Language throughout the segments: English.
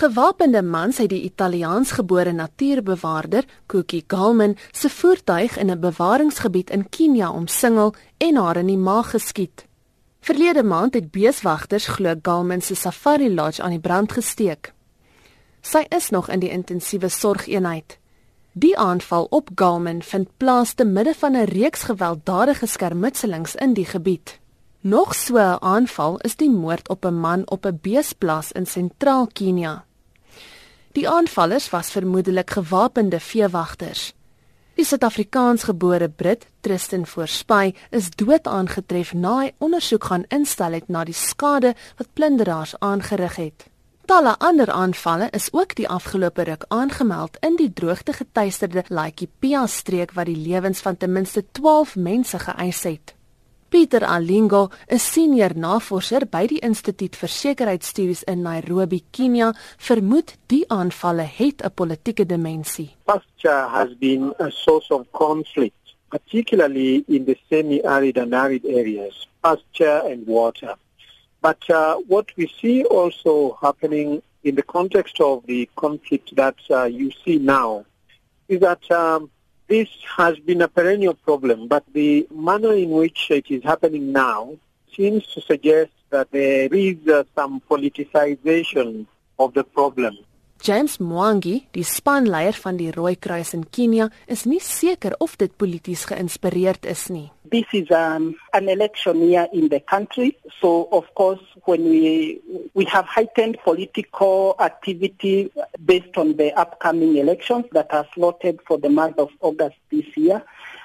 Gewapende mans het die Italiaansgebore natuurbewaarder, Cookie Galman, se voertuig in 'n bewaringsgebied in Kenia omsingel en haar in die maag geskiet. Verlede maand het beeswagters glo Galman se safari lodge aan die brand gesteek. Sy is nog in die intensiewe sorgeenheid. Die aanval op Galman vind plaas te midde van 'n reeks gewelddadige skermutselings in die gebied. Nog so 'n aanval is die moord op 'n man op 'n beesplaas in sentraal Kenia. Die aanvallers was vermoedelik gewapende veewagters. Die Suid-Afrikaansgebore Brit, Tristan Voorspay, is dood aangetref na hy ondersoek gaan instel het na die skade wat plunderaars aangerig het. Talle ander aanvalle is ook die afgelope ruk aangemeld in die droogte getuisterde Laikipia streek wat die lewens van ten minste 12 mense geëis het. Pieter Alingo, 'n senior navorser by die Instituut vir Sekuriteitsstudies in Nairobi, Kenia, vermoed die aanvalle het 'n politieke dimensie. Pasture has been a source of conflict, particularly in the semi-arid and arid areas, pasture and water. But uh, what we see also happening in the context of the conflict that uh, you see now is that um, this has been a perennial problem, but the manner in which it is happening now seems to suggest that there is uh, some politicization of the problem. James Mwangi, die spanleier van die Rooi Kruis in Kenia, is nie seker of dit polities geïnspireerd is nie. This is um, an election year in the country, so of course when we we have heightened political activity based on the upcoming elections that are slotted for the month of August this year.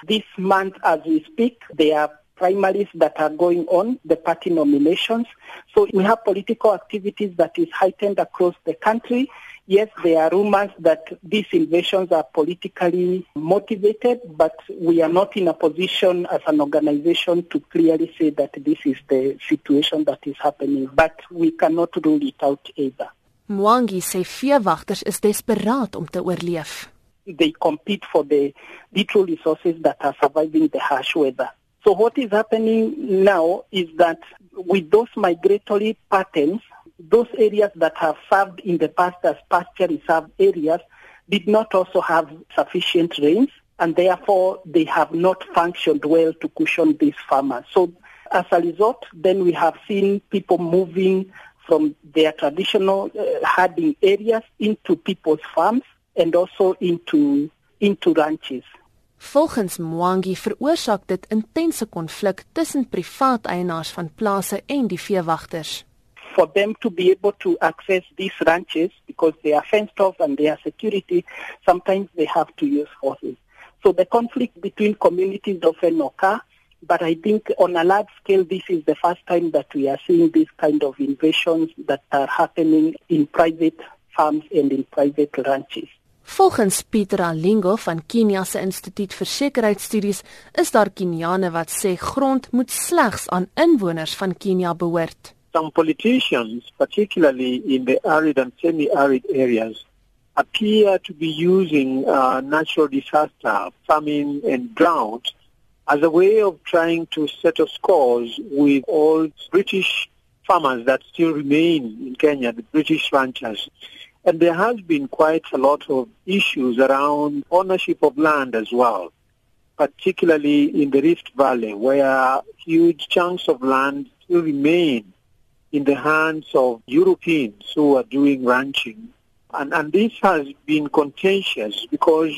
This month as we speak, there are primaries that are going on, the party nominations. So we have political activities that is heightened across the country. Yes, there are rumors that these invasions are politically motivated, but we are not in a position as an organization to clearly say that this is the situation that is happening, but we cannot rule it out either. Mwangi sê veewagters is desperaat om te oorleef. They compete for the little resources that are surviving the harsh weather. So what is happening now is that with those migratory patterns, those areas that have served in the past as pasture reserve areas did not also have sufficient rains and therefore they have not functioned well to cushion these farmers. So as a result, then we have seen people moving from their traditional uh, herding areas into people's farms and also into into ranches. Volgens Mwangi veroorsaak dit intense konflik tussen privaat eienaars van plase en die veewagters for them to be able to access these ranches because they are fenced off and they are security, sometimes they have to use horses. So the conflict between communities often occur, but I think on a large scale, this is the first time that we are seeing this kind of invasions that are happening in private farms and in private ranches. Volgens Pieter Alingo van Kenia se Instituut vir Sekuriteitsstudies is daar Keniane wat sê grond moet slegs aan inwoners van Kenia behoort. Some politicians, particularly in the arid and semi-arid areas, appear to be using uh, natural disaster, famine and drought as a way of trying to settle scores with all British farmers that still remain in Kenya, the British ranchers. And there has been quite a lot of issues around ownership of land as well, particularly in the Rift Valley, where huge chunks of land still remain in the hands of Europeans who are doing ranching. And, and this has been contentious because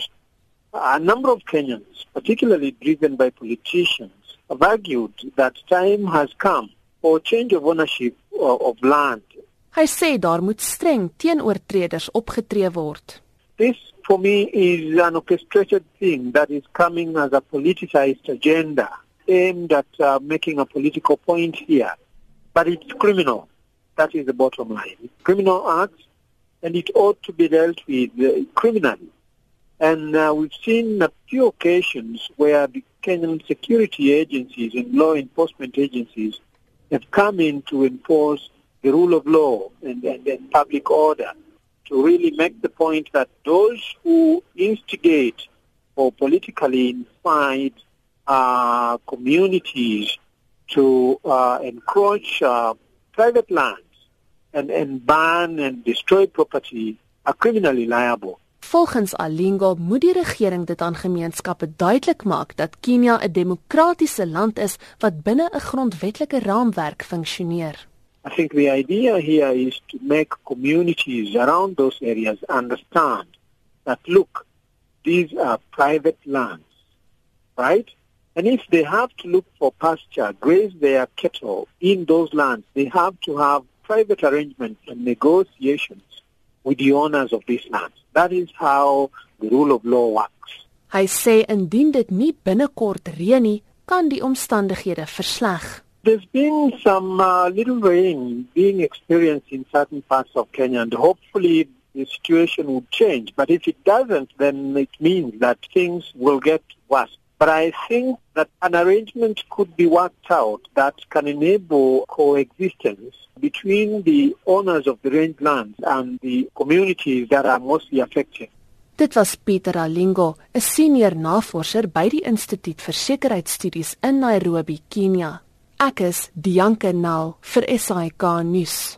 a number of Kenyans, particularly driven by politicians, have argued that time has come for change of ownership of, of land. Hy sê daar moet streng opgetree word. This for me is an orchestrated thing that is coming as a politicized agenda aimed at uh, making a political point here. But it's criminal. That is the bottom line. It's criminal acts, and it ought to be dealt with uh, criminally. And uh, we've seen a few occasions where the Kenyan security agencies and law enforcement agencies have come in to enforce the rule of law and, and, and public order to really make the point that those who instigate or politically incite uh, communities to uh, encroach uh, private lands and, and ban and destroy property are criminally liable. Volgens Alingo moet die regering dit aan gemeenskappe duidelik maak dat Kenia 'n demokratiese land is wat binne 'n grondwetlike raamwerk funksioneer. I think the idea here is to make communities around those areas understand that look, these are private lands, right? And if they have to look for pasture, graze their cattle in those lands, they have to have private arrangements and negotiations with the owners of these lands. That is how the rule of law works. Hy sê indien dit nie binnekort reën nie, kan die omstandighede versleg. There's been some uh, little rain being experienced in certain parts of Kenya and hopefully the situation will change. But if it doesn't, then it means that things will get worse. But I think that an arrangement could be worked out that can enable coexistence between the owners of the rangelands and the communities that are mostly affected. Dit was Pieter Alingo, 'n senior navorser by die Instituut vir Sekuriteitsstudies in Nairobi, Kenia. Ek is Dianke Nel vir SAK nuus.